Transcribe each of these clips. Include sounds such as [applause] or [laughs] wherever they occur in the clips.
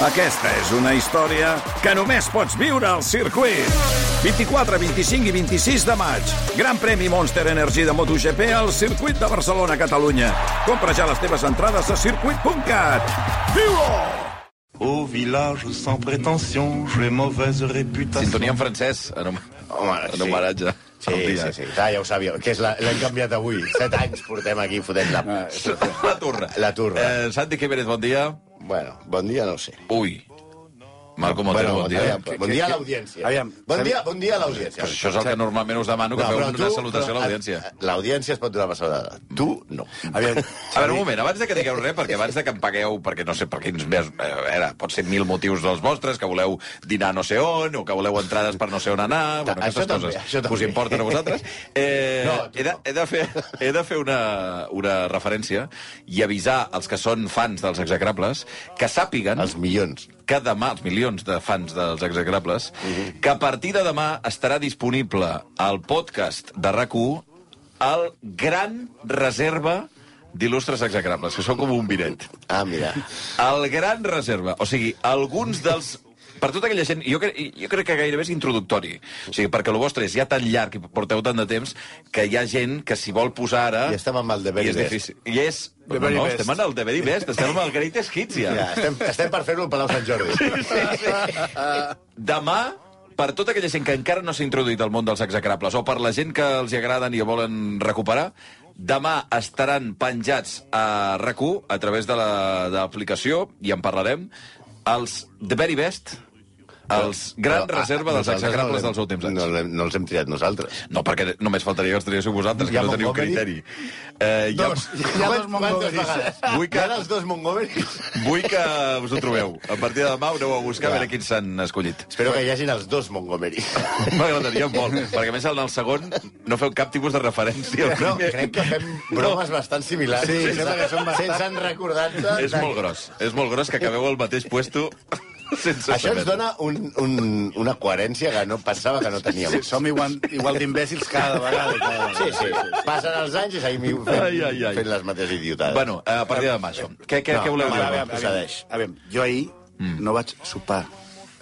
Aquesta és una història que només pots viure al circuit. 24, 25 i 26 de maig. Gran premi Monster Energy de MotoGP al circuit de Barcelona, Catalunya. Compra ja les teves entrades a circuit.cat. Viu-ho! Au village sans prétention, j'ai mauvaise réputation. Sintonia en francès, en, hom Home, en sí. homenatge. Sí, sí, sí. Clar, ja ho sabíeu. Que és la- l'hem canviat avui. Set anys portem aquí fotent la... La turra. La turra. Eh, Santi Jiménez, bon dia. Bueno, bon dia no sé. Ui. Malcom Otero, bon dia. aviam, bon dia a l'audiència. Bon dia, bon dia a l'audiència. Pues això és el que normalment us demano, que feu però una salutació a l'audiència. eh, L'audiència es pot donar per saludada. Tu, no. Aviam, A veure, un moment, abans de que digueu res, perquè abans de que em pagueu, perquè no sé per quins més... eh, A veure, pot ser mil motius dels vostres, que voleu dinar no sé on, o que voleu entrades per no sé on anar, bueno, aquestes també, coses. també. Us importen a vosaltres? [laughs] Eh, No, tu he, de, no. he, de fer, he de fer una, una referència i avisar els que són fans dels execrables que sàpiguen Els milions. que demà, els milions de fans dels execrables, que a partir de demà estarà disponible al podcast de rac el gran reserva d'il·lustres execrables, que són com un biret. Ah, mira. El gran reserva. O sigui, alguns dels... Per tota aquella gent, jo, cre jo crec que gairebé és introductori. O sigui, perquè el vostre és ja tan llarg i porteu tant de temps que hi ha gent que s'hi vol posar ara... I estem amb el de Very i és Best. difícil. I és... No, no, Best. estem en el de Very Best, estem amb el Greatest Hits, ja. Ja, estem, estem per fer-ho al Palau Sant Jordi. Demà, per tota aquella gent que encara no s'ha introduït al món dels execrables, o per la gent que els hi agraden i volen recuperar, demà estaran penjats a rac a través de la- de l'aplicació, i en parlarem, els The Very Best, els gran Però, ah, reserva dels execrables no dels últims anys. No, no els hem triat nosaltres. No, perquè només faltaria que els triéssiu vosaltres, que no teniu criteri. Eh, hi ha, Dos. hi ha dos? Vull que- Hi ha els dos Montgomery. vull que us ho trobeu. A partir de demà ho aneu a buscar a veure quins s'han escollit. Espero que hi hagin els dos Montgomery. [laughs] M'agradaria molt, perquè a més en el segon no feu cap tipus de referència. No, crec que fem bromes bastant similars. Sí, sense, sembla que són bastant- sense recordar-te... És molt gros. És molt gros que acabeu al mateix puesto sense Això ens dona un, un, una coherència que no pensava que no teníem. sí, som igual, igual d'imbècils cada vegada. Cada... Sí, sí. Passen els anys i seguim fent, Ai, ai, ai. fent les mateixes idiotades. Bueno, a partir de demà, això. Què, què, No, què voleu no, dir? a veure. A veure, jo ahir no vaig sopar,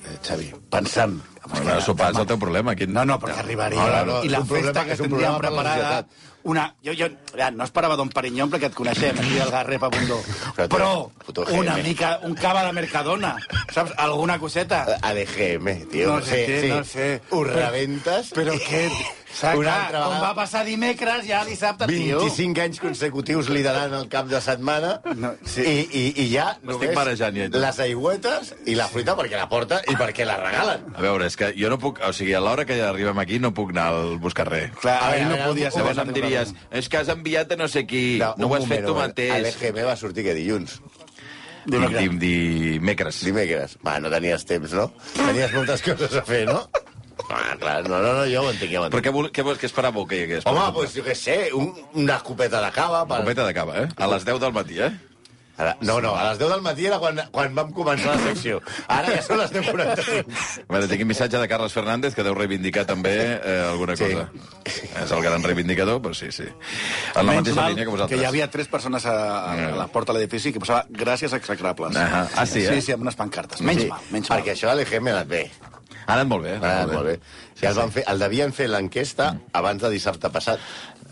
eh, Xavi, pensant... Bueno, sopar és el teu problema. Quin... No, no, perquè arribaria. No, no, no, I la festa que tindríem preparada... Una, jo, jo ja, no esperava Don Perignon perquè et coneixem, aquí al Garrep a Bundó. Però Però una mica, un cava de Mercadona, saps? Alguna coseta. ADGM, tio. No sé sí, sí. no sé. Ho Però- rebentes. Però què... Una altra com vegada. va passar dimecres, ja dissabte, tio. 25 anys consecutius liderant el cap de setmana No, sí. i, i, i ja M'estic marejant, ja, les aigüetes i la fruita perquè la porta i perquè la regalen. A veure, és que jo no puc... O sigui, a l'hora que ja arribem aquí no puc anar al buscar res. Clar, A veure, no podia ser. Llavors em diries, és que has enviat a no sé qui, no, un ho has fet moment, tu un moment. mateix. ADGM va sortir que dilluns, Dimecres. Dimecres. dimecres. Va, no tenies temps, no? Tenies moltes coses a fer, no? Ah, clar, no, no, no, jo ho entenc, ja ho Però entenc. què, vol, què, vols- què esperàveu que hi hagués? Home, doncs pues, jo què sé, un, una escopeta de cava... Per... Copeta de cava, eh? A les 10 del matí, eh? Ara, no, no, a les 10 del matí era quan, quan vam començar la secció. Ara ja són les 10.45. A veure, tinc un missatge de Carles Fernández que deu reivindicar també eh, alguna Sí. cosa. És el gran reivindicador, però sí, sí. En la mateixa línia que vosaltres. que hi havia tres persones a, a la porta de l'edifici que posava gràcies execrables. Ah, ah, sí, eh? Sí, sí, amb unes pancartes. Menys Sí, mal, menys mal. perquè això a l'EGM ha anat bé. Ha anat molt bé. Ha Ah, molt bé. Sí, el, van fer, el devien fer l'enquesta abans de dissabte passat,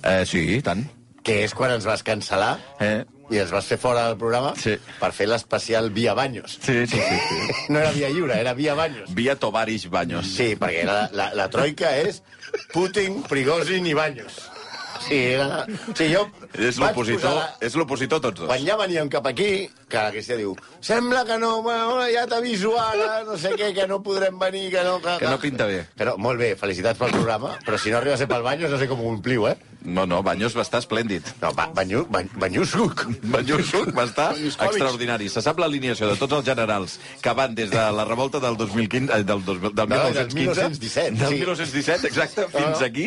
Eh, sí, i tant. que és quan ens vas cancel·lar Eh? i ens vas fer fora del programa Sí. per fer l'especial Via Baños. Sí, sí, sí. sí. [laughs] No era Via Lliure, era Via Baños. Via Tovaris Baños. Sí, perquè la, la, la troika és Putin, Prigozhin i Baños. Sí, era... Sí, jo És l'opositor, posar l'opositor tots dos. Quan ja veníem cap aquí, que la Cristina diu sembla que no, bueno, ja t'aviso ara, no sé què, que no podrem venir, que no... Que no pinta bé. Que no, molt bé, felicitats pel programa, però si no arriba a ser pel Banyos no sé com ho ompliu, eh? No, no, Baños va estar esplèndid. No, ba Banyu, Bany, Banyusuc. Banyusuc va estar extraordinari. Se sap l'alineació de tots els generals que van des de la revolta del 2015, eh, del, 2000, del No, del 1915, 1917, del sí. 1917, exacte, fins aquí,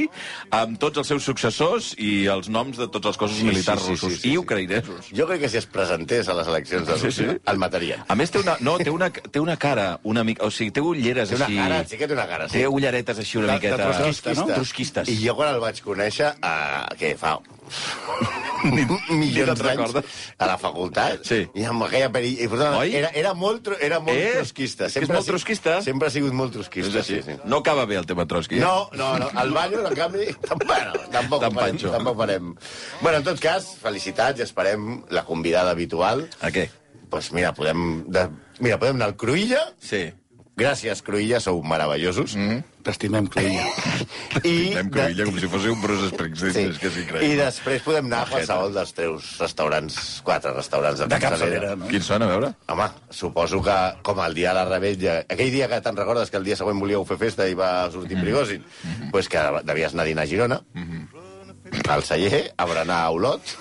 amb tots els seus successors i els noms de tots els cossos Sí, militars sí, sí, russos sí, sí, i sí. ucraïnesos. Jo crec que si es presentés a les eleccions de Sí, Rússia, sí. el matarien. A més, té una, no, té una, té una cara una mica... O sigui, té ulleres Té una així... cara, sí que té una cara, sí. Té ulleretes així una De- de miqueta... trotskista, no? Trotskistes. I jo quan el vaig conèixer, uh, què, fa [laughs] milions d'anys a la facultat. Sí. I amb aquella perill... I, per tant, Oi? era, era molt, era molt Eh? trotskista. Que és molt trotskista? Sempre ha sigut molt trotskista, així. sí, sí. No acaba bé el tema Trotsky. eh? No, no, no. El banyo, en canvi, [laughs] bueno, tampoc, Tan farem, tampoc farem. Bueno, en tot cas, felicitats i esperem la convidada habitual. A què? Pues mira, podem, de, mira, podem anar al Cruïlla. Sí. Gràcies, Cruïlla, sou meravellosos. Mm. T'estimem, Cruïlla. [laughs] I, Anem cruïlla com si fos un Bruce Springsteen. Sí. És que és I després podem anar a qualsevol dels teus restaurants, quatre restaurants de, De capçalera, no? Quins són, a veure? Home, suposo que, com el dia de la rebella... Aquell dia que te'n recordes que el dia següent volíeu fer festa i va sortir mm. Prigozhin, doncs pues que devies anar a dinar a Girona, mm -hmm. al celler, a berenar a Olot,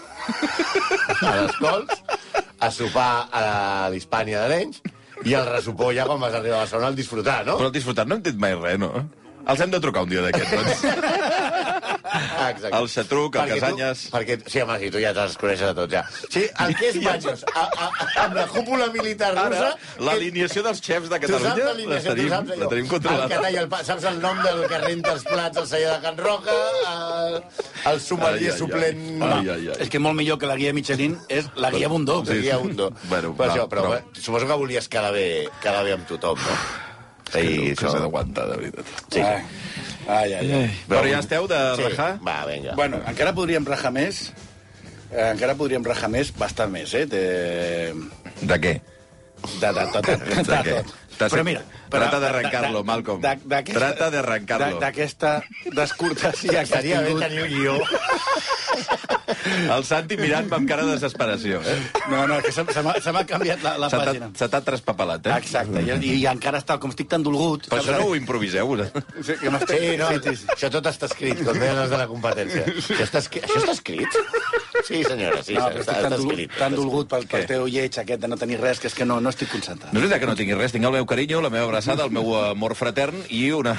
[laughs] a les Cols, a sopar a l'Hispània d'Arenys, i el ressupor ja quan vas arribar a Barcelona al disfrutar, no? Però el disfrutat no hem dit mai res, no? Els hem de trucar un dia d'aquests, doncs. [laughs] Ah, exacte. El Xatruc, el Perquè Casanyes. Tu, perquè, sí, home, si tu ja te'ls coneixes a tots, ja. Sí, [laughs] el que és Baños, a, amb la cúpula militar russa... L'alineació dels xefs de Catalunya la tenim, saps la tenim El que controlada. talla el pa, saps el nom del que renta els plats al celler de Can Roca, el, el sommelier ai. suplent... Ai, ai, ai. És que molt millor que la guia Michelin és la guia Bundó. Sí, sí. Undo. [laughs] Bueno, però, va, això, però, però- però... suposo que volies quedar bé, quedar bé amb tothom, no? Sí, que això- s'ha d'aguantar, de veritat. Sí. Ai, ai, ai. ai. Però ja esteu de Sí. rajar? Va, vinga. Bueno, encara podríem rajar més. Eh, encara podríem rajar més, bastant més, eh? De, De què? de, de, tot, de, [laughs] de, De què? tot. T'has- Però mira... Trata d'arrencar-lo, Malcolm. Trata d'arrencar-lo. de- D'aquesta descortesia que Estaria bé tenir un guió. [laughs] El Santi mirant amb cara de desesperació. Eh? No, no, que se, se m'ha canviat la, la Se pàgina. se t'ha traspapelat, eh? Exacte, i, i encara està, com estic tan dolgut... Per això no ho improviseu. eh? Sí, que. Sí, no, sí, sí. això tot està escrit, com deien els de la competència. Això està, això està escrit? Sí, senyora, sí, No, està, però està, estic tan, dolgut, escrit. tan dolgut pel, pel teu lleig aquest de no tenir res, que és que no, no estic concentrat. No és veritat que no tingui res, tinc el meu carinyo, la meva abraçada, el meu amor fratern i una,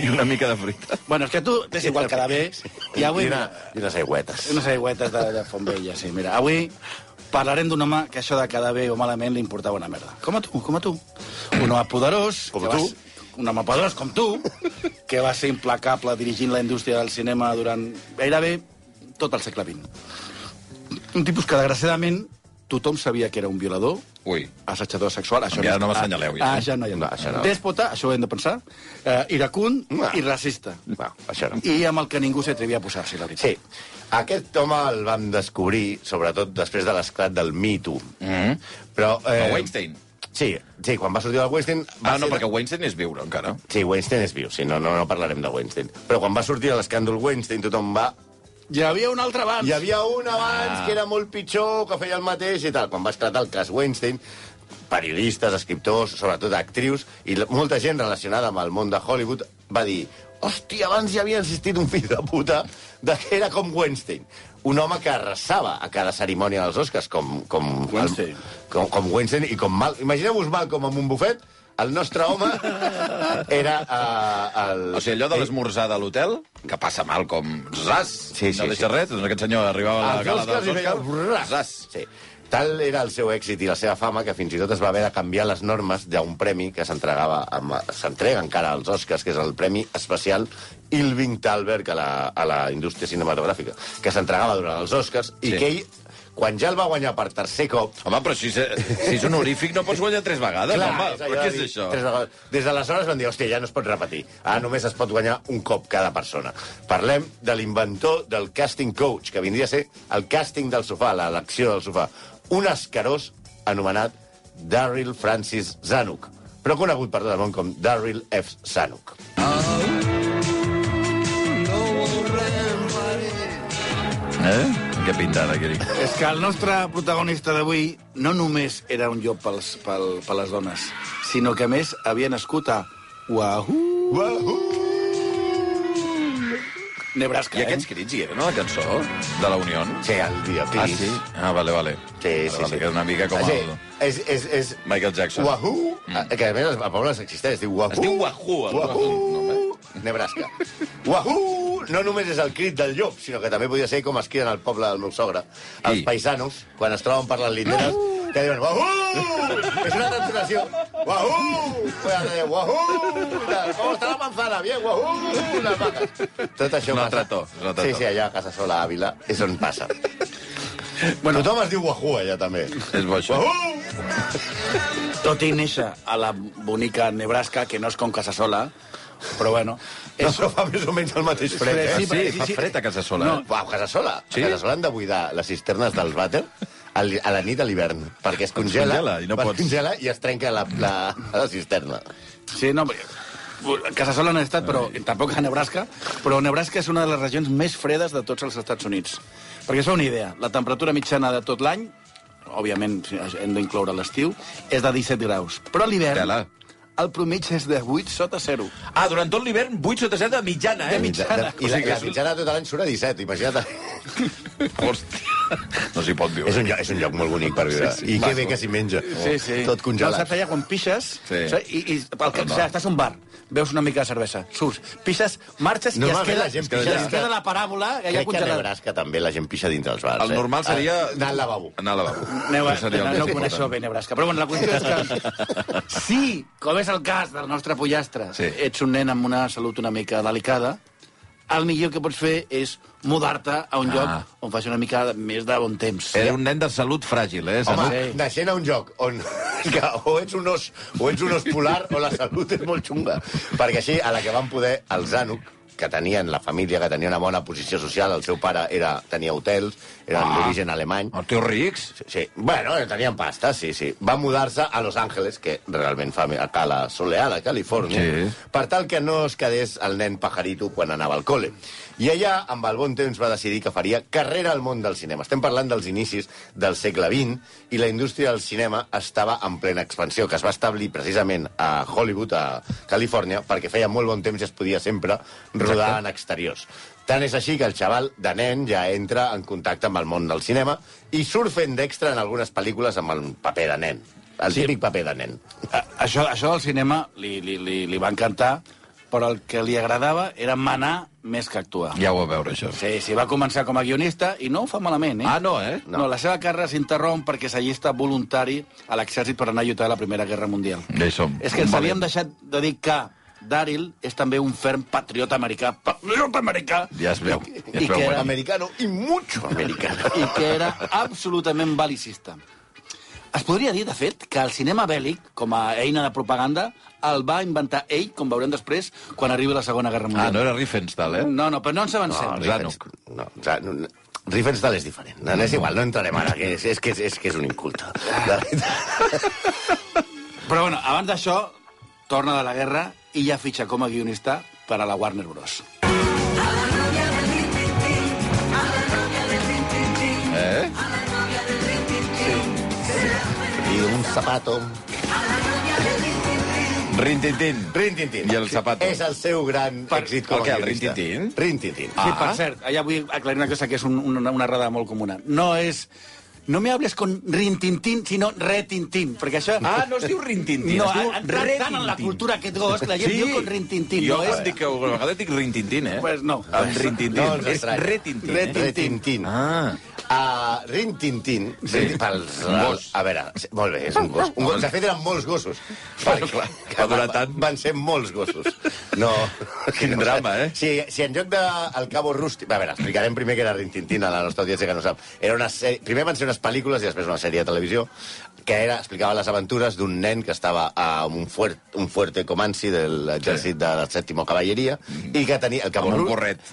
i una mica de fruita. Bueno, és que tu t'és igual quedar bé, i avui... I, una, I unes aigüetes. Unes aigüetes de, de Fontvella, sí. Mira, avui parlarem d'un home que això de quedar bé o malament li importava una merda. Com a tu, com a tu. Un home poderós... Com que tu. va ser- Un home poderós com tu, que va ser implacable dirigint la indústria del cinema durant gairebé tot el segle XX. Un tipus que, desgraciadament, tothom sabia que era un violador, Ui. assetjador sexual... Això Ja no m'assenyaleu, ja. Ah, ja no, ja no. No, això no. Dèspota, això ho hem de pensar, eh, iracund No. i racista. Va, això no. I amb el que ningú s'atrevia a posar-s'hi, la veritat. Sí, aquest home el vam descobrir, sobretot després de l'esclat del Me Too. Mm -hmm. Però, El Weinstein. Sí, sí, quan va sortir el Weinstein... Va Ah, no, ser- perquè Weinstein és viure, encara. Sí, Weinstein és viu, sí, no, no, no parlarem de Weinstein. Però quan va sortir l'escàndol Weinstein, tothom va... Hi havia un altre abans. Hi havia un abans Ah. que era molt pitjor, que feia el mateix i tal. Quan va esclatar el cas Weinstein, periodistes, escriptors, sobretot actrius, i molta gent relacionada amb el món de Hollywood va dir hòstia, abans hi havia existit un fill de puta de que era com Weinstein. Un home que arrasava a cada cerimònia dels Oscars, com, com, Weinstein. El, com, com Weinstein i com Mal... Imagineu-vos Malcolm amb un bufet, el nostre home era uh, el... O sigui, allò de l'esmorzar de l'hotel, que passa mal com zas, Sí, sí, no deixa sí. res, doncs aquest senyor arribava a la gala dels Oscars, ras. Sí. Tal era el seu èxit i la seva fama que fins i tot es va haver de canviar les normes d'un premi que s'entregava, s'entrega encara als Oscars, que és el Premi Especial Ilving Thalberg a la, a la indústria cinematogràfica, que s'entregava durant els Oscars i Sí. que ell, quan ja el va guanyar per tercer cop, Home, però si, és- si és honorífic no pots guanyar tres vegades, home. allò Però què és dir això? Tres vegades. Des d'aleshores van dir, hòstia, ja no es pot repetir. Ara només es pot guanyar un cop cada persona. Parlem de l'inventor del casting coach, que vindria a ser el càsting del sofà, l'elecció del sofà. Un escarós anomenat Darryl Francis Zanuck, però conegut per tot el món com Darryl F. Zanuck. Eh? Què pintada, aquí? És que el nostre protagonista d'avui no només era un llop pels, pel, per les dones, sinó que a més havia nascut a Wahoo, Wahoo! Nebraska, I aquests crits hi eren a la cançó de la Unió? Sí, el videoclip. Ah, sí? Ah, vale, vale. Sí, vale, sí, vale, sí. Que és una mica com sí, el És, és, és... Michael Jackson. Wahoo, mm. que a més el poble existeix, es diu Wahoo. Es diu Wahoo, el Wahoo, Nebraska. Wahoo no només és el crit del llop, sinó que també podia ser com es criden al poble del meu sogre. Els paisanos, quan es troben per les linderes, que diuen Wahoo! És una translació. Wahoo! Pues, Wahoo! Com està la manzana? Bien, Wahoo! Les vaques. Tot això altre passa. to, un altre Sí, sí, allà a Casa Sola, a Àvila, és on passa. [laughs] Bueno, Tothom es diu Wahoo, allà, també. És bo, això. Wahoo! Tot i néixer a la bonica Nebraska, que no és com Casasola, però bueno... No, però fa més o menys el mateix fred, eh? Sí, sí, fa fred a casa sola. No. eh? Uau, casa sola. Sí? Sí? A casa sola han de buidar les cisternes dels vàter a a la nit a l'hivern, perquè es congela, congela i no es pots. congela i es trenca la, la, la cisterna. Sí, no, a Casasola no he estat, però tampoc a Nebraska, però Nebraska és una de les regions més fredes de tots els Estats Units. Perquè es fa una idea, la temperatura mitjana de tot l'any, òbviament sí, hem d'incloure l'estiu, és de 17 graus. Però a l'hivern. El promig és de 8 sota 0. Ah, durant tot l'hivern, 8 sota 7 de mitjana, eh? De mitjana. I la, la mitjana de tot l'any surt a 17, imagina't. [laughs] Hòstia. No s'hi pot viure. És un, lloc, és un lloc molt bonic per viure. Sí, sí. I que bé que s'hi menja. Sí, sí. Tot No, congelat. saps allà quan pixes, Sí. sí. i, i el que, o sigui, estàs a un bar, veus una mica de cervesa, surts, pixes, marxes i es queda, la gent es pixa queda, dintre- queda la paràbola allà Crec que a congelada. Nebraska també la gent pixa dintre els bars. El normal seria... Eh? Anar al lavabo. Anar al lavabo. [laughs] El no, no important. coneixo bé, Nebraska. Però bueno, la qüestió és que [laughs] si, com és el cas del nostre pollastre, Sí. sí. ets un nen amb una salut una mica delicada, el millor que pots fer és mudar-te a un Ah. lloc on faci una mica més de bon temps. Era un nen de salut fràgil, eh? Home. Sí. naixent a un lloc on [laughs] que o ets un os, o ets un os polar o la salut és molt xunga. Perquè així, a la que van poder, els Ànuc, que tenien la família, que tenia una bona posició social, el seu pare era, tenia hotels, eren Ah. d'origen alemany, Els teus rics? Sí, sí. Bueno, tenien pasta, sí, sí. Va mudar-se a Los Angeles, que realment fa a la soleada, Califòrnia, Sí. per tal que no es quedés el nen pajarito quan anava al col·le. I allà, amb el bon temps, va decidir que faria carrera al món del cinema. Estem parlant dels inicis del segle XX i la indústria del cinema estava en plena expansió, que es va establir precisament a Hollywood, a Califòrnia, perquè feia molt bon temps i es podia sempre rodar en exteriors. Tant és així que el xaval de nen ja entra en contacte amb el món del cinema i surt fent d'extra en algunes pel·lícules amb el paper de nen. El Sí. típic paper de nen. A- Això, això del cinema li, li, li, li va encantar, però el que li agradava era manar més que actuar. Ja ho va veure, això. Sí, sí, va començar com a guionista i no ho fa malament, eh? Ah, no, eh? No, no la seva carrera s'interromp perquè s'allista voluntari a l'exèrcit per anar a lluitar a la Primera Guerra Mundial. Ja hi som. És que ens havíem deixat de dir que Daryl és també un ferm patriota americà. Patriota americà! Ja es veu. Ja I es veu. que era- bueno. Americano i mucho americano. I que era absolutament belicista. Es podria dir, de fet, que el cinema bèl·lic, com a eina de propaganda, el va inventar ell, com veurem després, quan arribi la Segona Guerra Mundial. Ah, no era Riefenstahl, eh? No, no, però no ens avancem. No, No, Zanuck. No, Zanuck. Riefenstahl és diferent. No, és igual, no entrarem ara, que és, és, que és, és, que és un inculte. Però bueno, abans d'això, torna de la guerra i ja fitxa com a guionista per a la Warner Bros. Eh? I un zapato. Rintintín. Rintintín. I el zapato. És el seu gran Per- èxit com a què, el guionista. Rin-tin-tin? Rin-tin-tin. Sí, per cert, allà vull aclarir una cosa que és un, una, una errada molt comuna. No és... No me hables con rintintín, sinó retintín, perquè això... Ah, no es diu rintintín, No, es diu ha entrat tant en la retintín. cultura aquest gos que la gent diu con rintintín. Jo no és... dic que a vegades dic rintintín, eh? Pues no. Amb rintintín. No, és retintín, eh? Retintín. Ah. Uh, Rin-Tin-Tin, Sí. sí. pels, Un gos. A veure, sí, molt bé, és un gos. Un gos. De fet, eren molts gossos. Bueno, clar, va durar tant. Van ser molts gossos. No. [laughs] Quin drama, eh? Si, si en lloc de El Cabo Rústic... A veure, explicarem primer que era Rin-Tin-Tin a la nostra audiència que no sap. Era una sèrie... Primer van ser unes pel·lícules i després una sèrie de televisió que era, explicava les aventures d'un nen que estava a un, fuert, un fuerte comanci de l'exèrcit de la sèptima cavalleria i que tenia... El Cabo.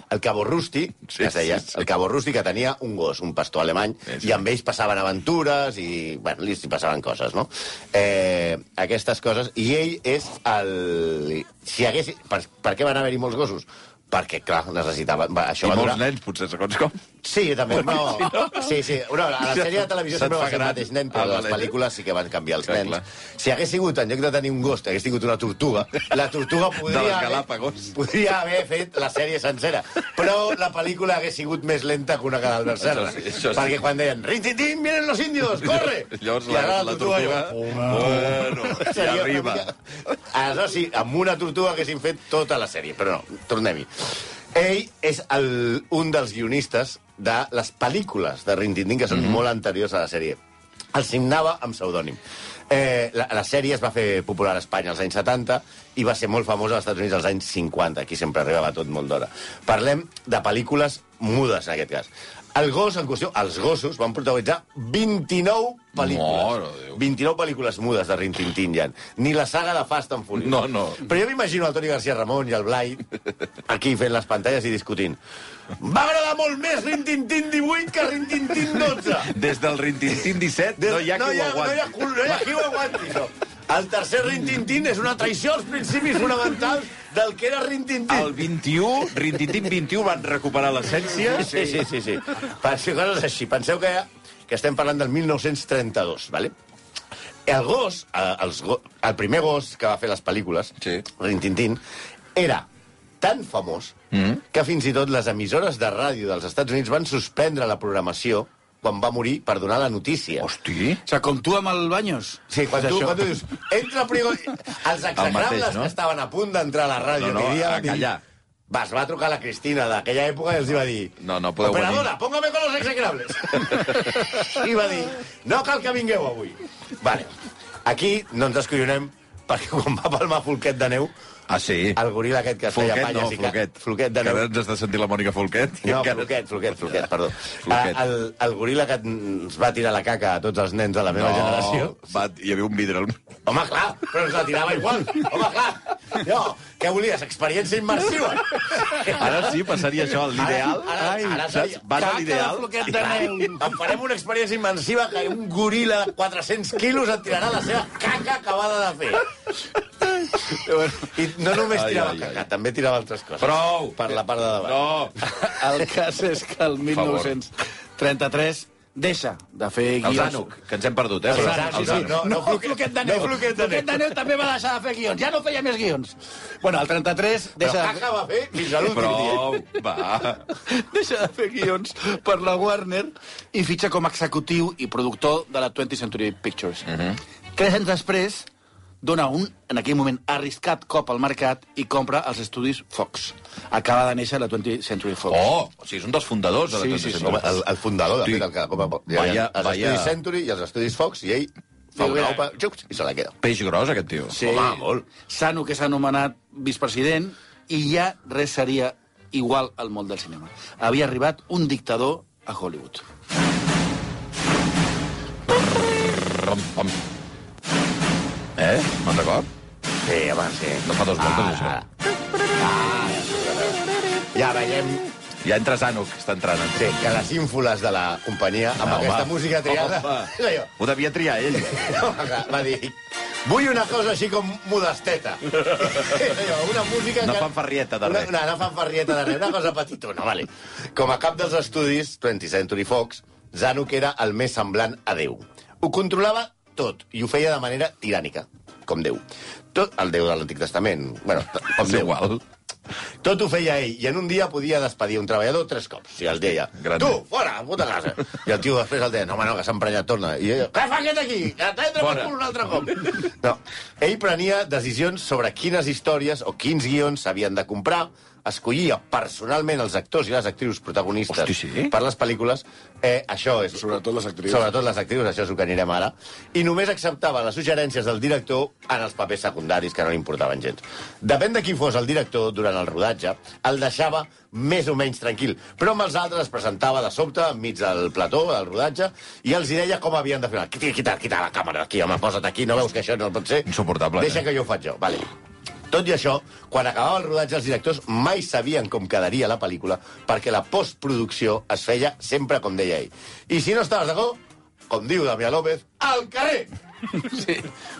El Cabo Rusti, Sí, que es deia, sí, sí. el Cabo Rusti, que tenia un gos, un pastor alemany, Sí, sí. i amb ells passaven aventures i, bueno, li passaven coses, no? Eh, aquestes coses. I ell és el... Si hagués... Per, per què van haver-hi molts gossos? Perquè, clar, necessitaven... Va, això I va molts durar... nens, potser, segons com. Sí, també. No, sí, sí. No, a la sèrie de televisió sempre va ser el mateix nen, però Ah, les pel·lícules sí que van canviar els Clar, nens. clar. Si hagués sigut, en lloc de tenir un gos, hagués tingut una tortuga, la tortuga podria, haver, podria haver fet la sèrie sencera. Però la pel·lícula hagués sigut més lenta que una Cadalbert Serra. Això sí, sí. Perquè quan deien, rin-tin-tin, vienen los indios, [laughs] corre! Llavors I la, ara la tortuga... Bueno, [laughs] ja arriba. Aleshores, sí, amb una tortuga haguessin fet tota la sèrie, però no, tornem-hi. Ell és el, un dels guionistes de les pel·lícules de Rintintín, que són mm -hmm. molt anteriors a la sèrie. El signava amb pseudònim. Eh, la, la sèrie es va fer popular a Espanya als anys 70 i va ser molt famosa als Estats Units als anys 50. Aquí sempre arribava tot molt d'hora. Parlem de pel·lícules mudes, en aquest cas. El gos en qüestió, els gossos, van protagonitzar 29 pel·lícules. Mare de Déu. 29 pel·lícules mudes de Rin Tin Tin, ja. Ni la saga de Fast and Furious. No, no. Però jo m'imagino el Toni García Ramon i el Blai aquí fent les pantalles i discutint. Va agradar molt més Rin Tin Tin 18 que Rin Tin Tin 12. Des del Rintintín 17 Des- no hi ha qui ho no hi ha, aguanti. no hi ha qui ho aguanti, això. El tercer Rin Tin Tin és una traïció als principis fonamentals del que era Rin Tin Tin. El 21, Rintintín 21 van recuperar l'essència. Sí, sí, sí, sí. Penseu coses així. Penseu que, que estem parlant del 1932, ¿vale? El gos, eh, els go, el primer gos que va fer les pel·lícules, Sí. Rintintín, era tan famós mm. que fins i tot les emissores de ràdio dels Estats Units van suspendre la programació quan va morir per donar la notícia. Hosti. O sigui, com tu amb el Banyos. Sí, quan tu, quan tu dius, entra Prigo... Els execrables mateix, no? que estaven a punt d'entrar a la ràdio... No, no, havia a callar. Va, es va trucar la Cristina d'aquella època i els va dir... No, no podeu Operadora, póngame con los execrables. [laughs] I va dir, no cal que vingueu avui. Vale, aquí no ens descollonem perquè quan va palmar Folquet de neu, Ah, sí. el goril aquest que es feia Folquet, palles no, i que... Folquet. Folquet de Que neu. ara ens està sentint la Mònica Folquet. No, encara- Floquet, Floquet, Floquet, perdó. Floquet. Ah, El, el goril que ens va tirar la caca a tots els nens de la meva generació. va, hi havia un vidre al... Home, clar, però ens la tirava igual. Home, clar. No, què volies? Experiència immersiva. Ara sí, passaria això, l'ideal. Ara, ara, ara Saps? Vas a l'ideal. Floquet de. En farem una experiència immersiva que un goril·la de 400 quilos et tirarà la seva caca acabada de fer. I no només Ai, tirava ai, ai. caca, també tirava altres coses. Prou! Per la part de davant. No! El cas és que el 1933 deixa de fer El guions. Zanuc, que ens hem perdut, eh? El però- Zanuc, el sí, sí, no, No, no Floquet de neu. No Floquet de Floquet de neu. neu també va deixar de fer guions. Ja no feia més guions. Bueno, el 33 Però deixa de, caca va fer fins a l'últim dia. Va. [laughs] deixa de fer guions per la Warner i fitxa com a executiu i productor de la 20th Century Pictures. Tres anys després, dona un, en aquell moment, arriscat cop al mercat i compra els estudis Fox. Acaba de néixer la 20th Century Fox. Oh, o sigui, és un dels fundadors de la Sí, 20th sí, sí. Century. Home, el, el fundador, de Sí. fet, el que... Com a, Vaya- els vaya- estudis Century i els estudis Fox, i ell fa una opa, xups, i se la queda. Peix gros, aquest tio. Sí. Home, molt. Sano, que s'ha anomenat vicepresident, i ja res seria igual al món del cinema. Havia arribat un dictador a Hollywood. Eh? Me'n record? Sí, home, sí. No fa dos voltes, això. Ja veiem Ja entra Zanuc, està entrant. sí, que les ínfoles de la companyia, amb No, aquesta música triada... Home. [laughs] allò. Ho devia triar ell. [laughs] Va dir, vull una cosa així com modesteta. [laughs] Una música No que... fanfarrieta de res. Una, no fanfarrieta de res, una cosa petitona, vale. Com a cap dels estudis, 20th Century Fox, Zanuck era el més semblant a Déu. Ho controlava tot, i ho feia de manera tirànica, com Déu. Tot, el Déu de l'Antic Testament, bueno, [laughs] com Déu. igual. Tot ho feia ell, i en un dia podia despedir un treballador tres cops. I el deia, Grande. tu, fora, puta casa. I el tio després el deia, no, home, no, que s'ha emprenyat, torna. I ell, què fa aquest aquí? Que t'entra per cul un altre cop. No. Ell prenia decisions sobre quines històries o quins guions s'havien de comprar, escollia personalment els actors i les actrius protagonistes Hosti, sí? per les pel·lícules. Eh, això és... Sobretot les actrius. Sobretot les actrius, això és el que anirem ara. I només acceptava les suggerències del director en els papers secundaris, que no li importaven gens. Depèn de qui fos el director durant el rodatge, el deixava més o menys tranquil. Però amb els altres es presentava de sobte enmig del plató, del rodatge, i els hi deia com havien de fer. Quita, quita, quita la càmera d'aquí, home, posa't aquí, no veus que això no pot ser? Insuportable, Deixa eh? que jo ho faig jo. Vale. Tot i això, quan acabava el rodatge, els directors mai sabien com quedaria la pel·lícula perquè la postproducció es feia sempre com deia ell. I si no estaves d'acord, com diu Damià López, al carrer! [laughs] Sí.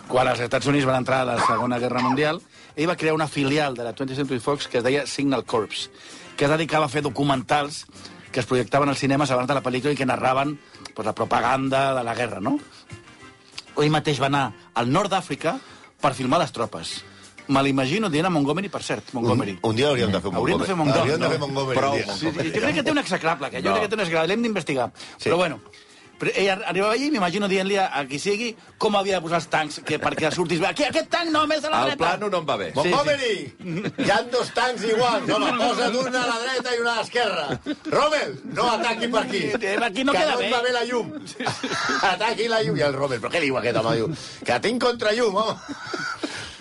Quan els Estats Units van entrar a la Segona Guerra Mundial, ell va crear una filial de la 20th Century Fox que es deia Signal Corps, que es dedicava a fer documentals que es projectaven als cinemes abans de la pel·lícula i que narraven pues, la propaganda de la guerra, no? Ell mateix va anar al nord d'Àfrica per filmar les tropes. Me l'imagino dient a Montgomery, per cert, Montgomery. Un dia hauríem de fer un Hauríem de fer Montgomery. Hauríem de no? fer Montgomery. Un dia. Sí, sí, jo crec que té un execrable, que jo No. crec que té un execrable, l'hem d'investigar. Sí. Però bueno, però ell ar- arribava allí i m'imagino dient-li a, a qui sigui com havia de posar els tancs que, perquè surtis bé. Aquí, aquest tanc no, més a la El dreta. plano no em va bé. Sí, Montgomery! Hi ha dos tancs iguals. Home, posa't una a la dreta i una a l'esquerra. Rommel, no ataqui per aquí. Aquí no que queda no bé. va bé la llum. Ataqui la llum. I el Rommel, però què diu aquest home? Diu, que tinc contra llum, home.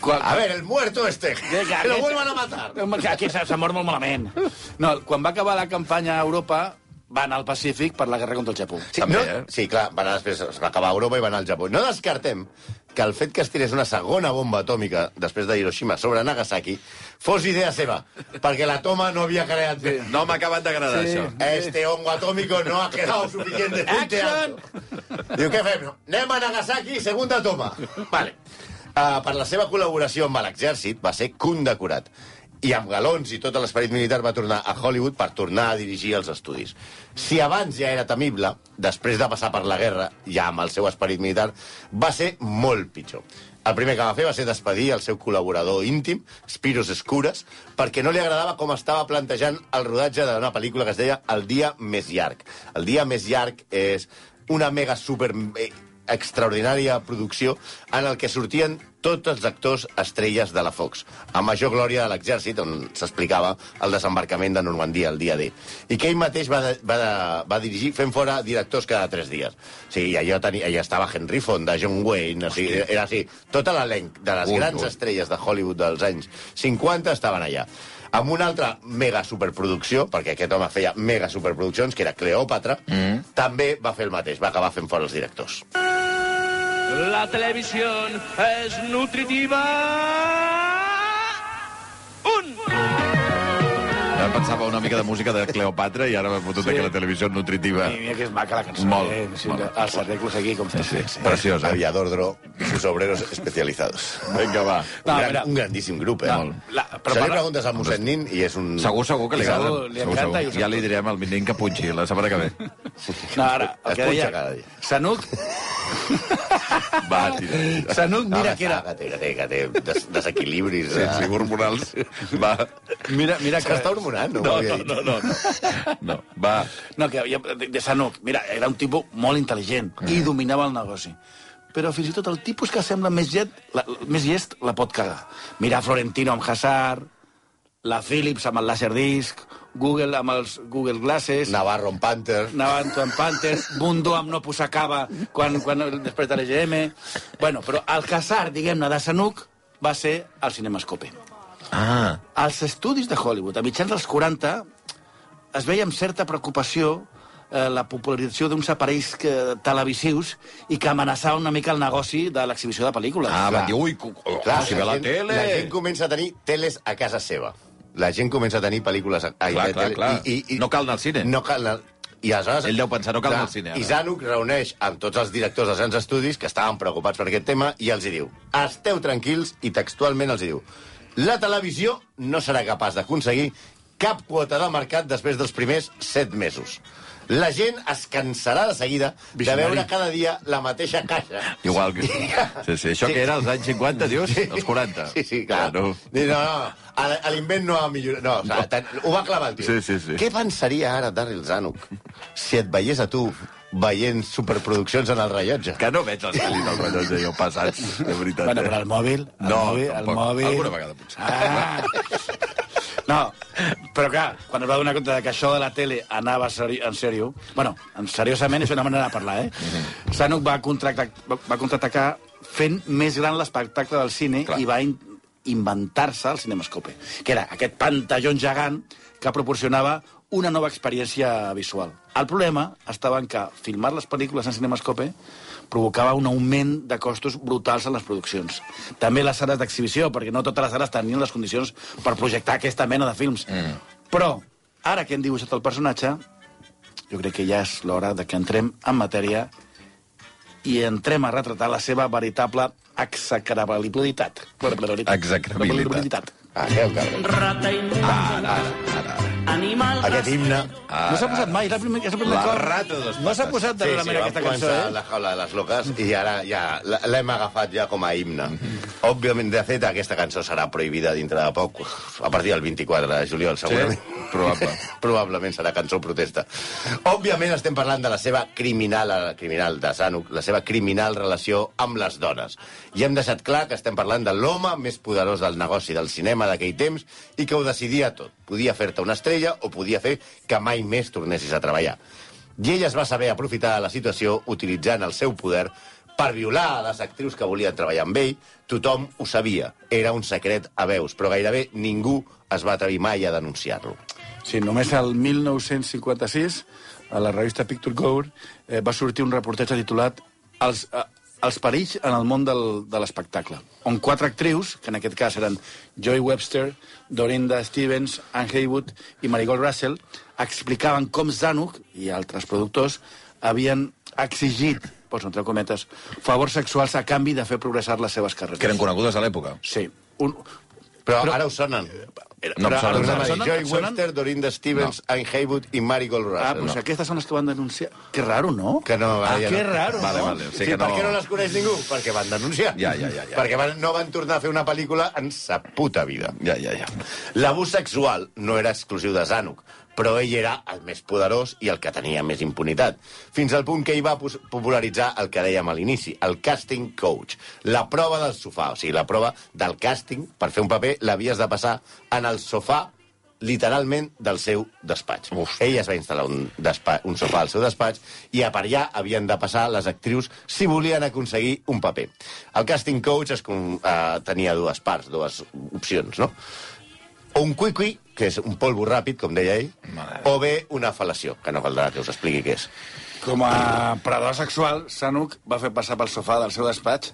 Quan- A ver, el muerto este. Que- lo vuelvan a matar. Aquí s'ha mort molt malament. No, quan va acabar la campanya a Europa, va anar al Pacífic per la guerra contra el Japó. Sí, També, no, eh? sí, clar, va anar després, es va acabar a Europa i va anar al Japó. No descartem que el fet que es tirés una segona bomba atòmica després de Hiroshima sobre Nagasaki fos idea seva, perquè la toma no havia creat bé. No m'ha acabat d'agradar, Sí. això. Este hongo atómico no ha quedado suficientemente alto. Diu, què fem? Anem a Nagasaki, segunda toma. Vale. Uh, per la seva col·laboració amb l'exèrcit va ser condecorat. I amb galons i tot l'esperit militar va tornar a Hollywood per tornar a dirigir els estudis. Si abans ja era temible, després de passar per la guerra, ja amb el seu esperit militar, va ser molt pitjor. El primer que va fer va ser despedir el seu col·laborador íntim, Spiros Escures, perquè no li agradava com estava plantejant el rodatge d'una pel·lícula que es deia El dia més llarg. El dia més llarg és una mega super eh, extraordinària producció en el que sortien tots els actors estrelles de la Fox, a major glòria de l'exèrcit, on s'explicava el desembarcament de Normandia el dia D. I que ell mateix va, de, va, de, va dirigir fent fora directors cada tres dies. O sigui, allò, tenia, allà estava Henry Fonda, John Wayne, o sigui, era així. Tot l'elenc de les Ui, grans ui. estrelles de Hollywood dels anys 50 estaven allà amb una altra mega superproducció, perquè aquest home feia mega superproduccions, que era Cleòpatra, mm. també va fer el mateix, va acabar fent fora els directors. La televisión es nutritiva. Pensava una mica de música de Cleopatra i ara m'he fotut sí. que la televisió és nutritiva. I mira que és maca la cançó. Molt, eh? Sí, molt. Els arreglos aquí, com Sí, sí, sí. Preciós, eh? Aviador Dro y sus obreros especializados. Vinga, va. No, un, gran, mira. un grandíssim grup, eh? No, la- però Se li preguntes al mossèn Nin i és un... Segur, segur que li Segur, agrada. li Segur, encanta segur. i Ja li direm al Nin que punxi la setmana que ve. No, ara, el Es que deia... cada dia. Sanuc, [laughs] Va, tira. tira. Sanuc, No, mira que era... Que té, que té, que té des, desequilibris. Sí, eh? sí, hormonals. [laughs] Va. Mira, mira que... S'està hormonant, no? No, no, no, no. no. no. Va. No, que havia, de, Sanuc, mira, era un tipus molt intel·ligent i dominava el negoci. Però fins i tot el tipus que sembla més llest, la, més llest la pot cagar. Mira Florentino amb Hazard, la Philips amb el Laserdisc, Google amb els Google Glasses, Navarro en Panther. Navanto amb Panther, Mundo amb no posar cava quan, quan després de l'EGM... Bueno, però el Hazard, diguem-ne, de Sanuc va ser el Cinemascope. Ah. Als estudis de Hollywood, a mitjans dels 40, es veia amb certa preocupació eh, la popularització d'uns aparells que, televisius i que amenaçava una mica el negoci de l'exhibició de pel·lícules. Ah, Clar. van dir, ui, oh, Clar, si ve la gent, tele... La gent comença a tenir teles a casa seva. La gent comença a tenir pel·lícules... Ai, Clar, a clar, tele- clar. No cal anar al cine. No cal anar... I aleshores... Ell deu pensar, no cal anar clar, al cine, ara. I Zanuck reuneix amb tots els directors dels grans estudis que estaven preocupats per aquest tema i els hi diu esteu tranquils i textualment els hi diu la televisió no serà capaç d'aconseguir cap quota de mercat després dels primers set mesos. La gent es cansarà de seguida de Visionari. veure cada dia la mateixa caixa. Igual que... Sí, sí. Això Sí. que era als anys 50, dius? Els 40. Sí, sí, clar. Bueno. No, no, l- a l'invent no ha millorat. No, o sigui, tant- ho va clavar el tio. Sí, sí, sí. Què pensaria ara Daryl Zanuck si et veiés a tu veient superproduccions en el rellotge? Que no veig els pel·lis del rellotge jo passats, de veritat. Bueno, eh? però el mòbil... El No, mòbil, el tampoc. mòbil... Alguna vegada potser. Ah. No, però clar, quan es va donar compte de que això de la tele anava seri en sèrio... Bueno, en seriosament és una manera de parlar, eh? Mhm. Sanuc va, contractar, va, va contraatacar fent més gran l'espectacle del cine Clar. i va in inventar-se el Cinemascope, que era aquest pantalló gegant que proporcionava una nova experiència visual. El problema estava en que filmar les pel·lícules en Cinemascope provocava un augment de costos brutals en les produccions. També les sales d'exhibició, perquè no totes les sales tenien les condicions per projectar aquesta mena de films. Mm. Però, ara que hem dibuixat el personatge, jo crec que ja és l'hora de que entrem en matèria i entrem a retratar la seva veritable execrabilitat. Execrabilitat. Ah, cabrón. Rata inmunda. Animal Aquest himne... No s'ha posat mai, és el primer, és el primer La cop. rata de dos No s'ha posat Sí, sí, vam aquesta cançó, començar eh? la jaula de les loques i ara ja l'hem agafat ja com a himne. Òbviament, de fet, aquesta cançó serà prohibida dintre de poc, a partir del 24 de juliol, segurament. Probable. [laughs] Probablement serà cançó protesta. Òbviament estem parlant de la seva criminal, la criminal de Zanuck, la seva criminal relació amb les dones. I hem deixat clar que estem parlant de l'home més poderós del negoci del cinema d'aquell temps i que ho decidia tot. Podia fer-te una estrella o podia fer que mai més tornessis a treballar. I ella es va saber aprofitar la situació utilitzant el seu poder per violar a les actrius que volien treballar amb ell. Tothom ho sabia. Era un secret a veus, però gairebé ningú es va atrevir mai a denunciar-lo. Sí, només el 1956 a la revista Picture Gour, eh, va sortir un reportatge titulat Els, eh, els perills en el món del, de l'espectacle, on quatre actrius, que en aquest cas eren Joy Webster, Dorinda Stevens, Anne Haywood i Marigold Russell, explicaven com Zanuck i altres productors havien exigit, poso entre cometes, favors sexuals a canvi de fer progressar les seves carreres. Que eren conegudes a l'època. Sí. Un, Però, Però- ara us sonen. No sonen. us Sonen? sonen Joy? Webster, Dorinda Stevens, Anne Haywood i Marigold Russell. Ah, doncs no. aquestes són les que van denunciar. Que raro, no? Que no, ah, ja que no. raro, Vale, no? vale. Sí Sí, que per no- què no les coneix ningú? Perquè van denunciar. Ja, ja, ja, ja. Perquè van, no van tornar a fer una pel·lícula en sa puta vida. Ja, ja, ja. L'abús sexual no era exclusiu de Zanuck, però ell era el més poderós i el que tenia més impunitat. Fins al punt que ell va popularitzar el que dèiem a l'inici, el casting coach. La prova del sofà, o sigui, la prova del càsting per fer un paper l'havies de passar en el sofà literalment del seu despatx. Uf. Ell es va instal·lar un, un sofà al seu despatx i a per allà havien de passar les actrius si volien aconseguir un paper. El casting coach es, eh, tenia dues parts, dues opcions, no? O un cuicui, que és un polvo ràpid, com deia ell, Mare. o bé una fal·lació, que no caldrà que us expliqui què és. Com a predador sexual, Sanuk va fer passar pel sofà del seu despatx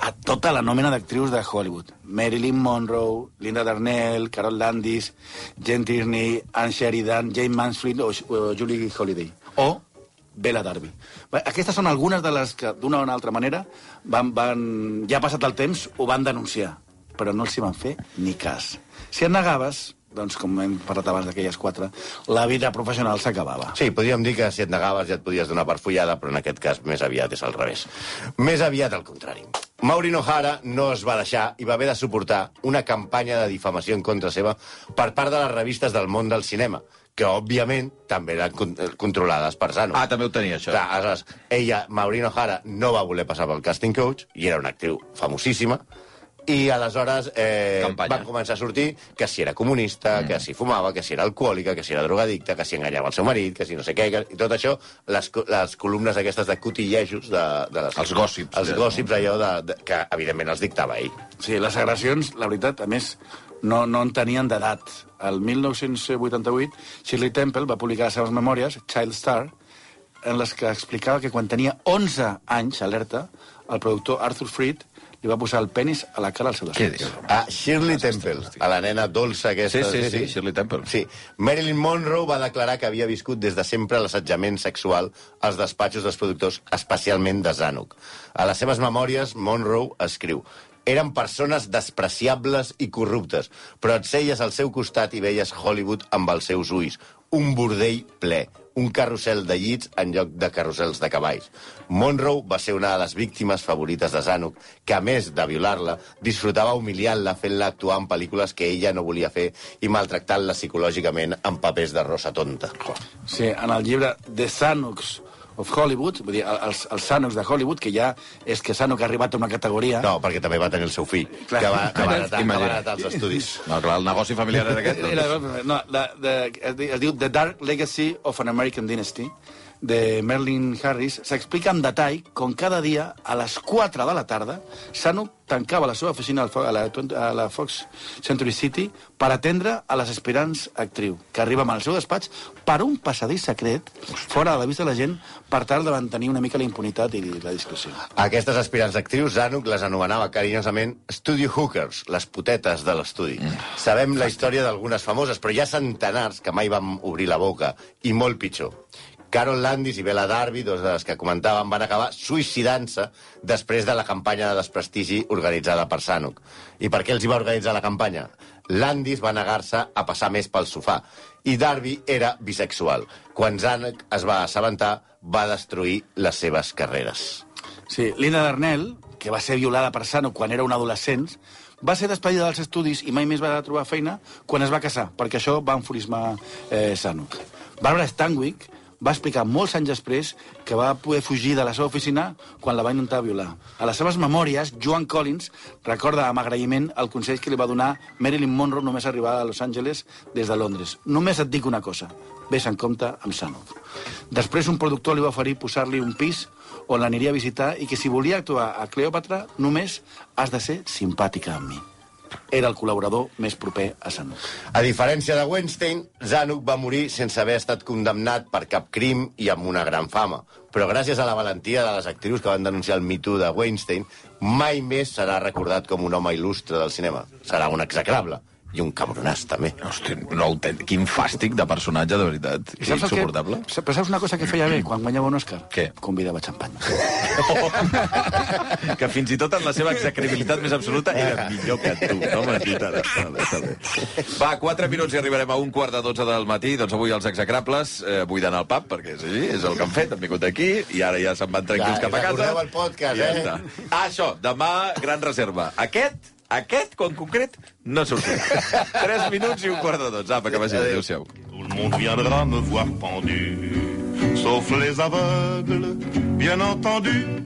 a tota la nòmina d'actrius de Hollywood. Marilyn Monroe, Linda Darnell, Carol Landis, Jen Tierney, Anne Sheridan, Jane Mansfield o, o Julie Holiday. O Bella Darby. Aquestes són algunes de les que, d'una o una altra manera, van, van, ja ha passat el temps, ho van denunciar, però no els hi van fer ni cas. Si et negaves, doncs, com hem parlat abans d'aquelles quatre, la vida professional s'acabava. Sí, podríem dir que si et negaves ja et podies donar per follada, però en aquest cas més aviat és al revés. Més aviat al contrari. Maureen O'Hara no es va deixar i va haver de suportar una campanya de difamació en contra seva per part de les revistes del món del cinema, que, òbviament, també eren con- controlades per Zanuck. Ah, també ho tenia, això. Clar, aleshores, ella, Maureen O'Hara, no va voler passar pel casting coach, i era una actriu famosíssima, i aleshores eh, Campanya. van començar a sortir que si era comunista, mm. que si fumava, que si era alcohòlica, que si era drogadicta, que si enganyava el seu marit, que si no sé què, que, i tot això, les, les columnes aquestes de cotillejos de, de les, Els gossips, els eh, gossips allò de, de, que evidentment els dictava ell. Sí, les agressions, la veritat, a més, no, no en tenien d'edat. El 1988, Shirley Temple va publicar les seves memòries, Child Star, en les que explicava que quan tenia 11 anys, alerta, el productor Arthur Freed li va posar el penis a la cara al seu despatx. dius? A Shirley Temple, a la nena dolça aquesta. Sí, sí, sí, Shirley Temple. Sí. Marilyn Monroe va declarar que havia viscut des de sempre l'assetjament sexual als despatxos dels productors, especialment de Zanuck. A les seves memòries, Monroe escriu eren persones despreciables i corruptes, però et seies al seu costat i veies Hollywood amb els seus ulls. Un bordell ple, un carrusel de llits en lloc de carrusels de cavalls. Monroe va ser una de les víctimes favorites de Zanuck, que a més de violar-la, disfrutava humiliant-la fent-la actuar en pel·lícules que ella no volia fer i maltractant-la psicològicament en papers de rosa tonta. Sí, en el llibre The Sanuks of Hollywood, vull dir, els, els Sanuks de Hollywood, que ja és que Sanuk ha arribat a una categoria... No, perquè també va tenir el seu fill, Clar. que va, que va, heretar, que va heretar els estudis. No, clar, el negoci familiar era aquest. Doncs. [laughs] no, la, de, es diu The Dark Legacy of an American Dynasty, de Merlin Harris, s'explica en detall com cada dia, a les 4 de la tarda, Sanuk tancava la seva oficina a la, a la Fox Century City per atendre a les aspirants actriu, que arriben al seu despatx per un passadís secret, fora de la vista de la gent, per tal de mantenir una mica la impunitat i la discreció. Aquestes aspirants actrius, Zanuck les anomenava carinyosament studio hookers, les putetes de l'estudi. Sabem la història d'algunes famoses, però hi ha centenars que mai van obrir la boca, i molt pitjor. Carol Landis i Bella Darby, dos de les que comentàvem, van acabar suïcidant-se després de la campanya de desprestigi organitzada per Zanuck. I per què els hi va organitzar la campanya? Landis va negar-se a passar més pel sofà i Darby era bisexual. Quan Zanuck es va assabentar, va destruir les seves carreres. Sí, Linda Darnell, que va ser violada per Sano quan era un adolescent, va ser despedida dels estudis i mai més va trobar feina quan es va casar, perquè això va enfurismar eh, Sanuk. Barbara Stanwyck va explicar molts anys després que va poder fugir de la seva oficina quan la va intentar violar. A les seves memòries, Joan Collins recorda amb agraïment el consell que li va donar Marilyn Monroe només arribar a Los Angeles des de Londres. Només et dic una cosa, vés en compte amb Sanuk. Després un productor li va oferir posar-li un pis on l'aniria a visitar i que si volia actuar a Cleòpatra només has de ser simpàtica amb mi. Era el col·laborador més proper a Zanuck. A diferència de Weinstein, Zanuck va morir sense haver estat condemnat per cap crim i amb una gran fama. Però gràcies a la valentia de les actrius que van denunciar el Me Too de Weinstein, mai més serà recordat com un home il·lustre del cinema. Serà un execrable. I un cabronàs, també. Hosti, no, quin fàstic de personatge, de veritat. I saps el que, Insuportable. però saps una cosa que feia bé quan guanyava un Òscar? Què? Convidava xampany. [laughs] que fins i tot en la seva execrabilitat més absoluta era millor que tu. No m'has. Va, 4 minuts i arribarem a un quart de 12 del matí. Doncs avui els execrables eh, vull d'anar al pub, perquè és així, és el que han fet. Han vingut aquí i ara ja se'n van tranquils Ja, cap a casa. recordeu el podcast, ja eh? està. Ah, això, demà, gran reserva. Aquest, aquest, en concret, no sortirà. [laughs] 3 minuts i un quart de 12. Apa, que vagi bé. Adéu-siau. Tout le monde viendra me voir pendu, sauf les aveugles, bien entendu.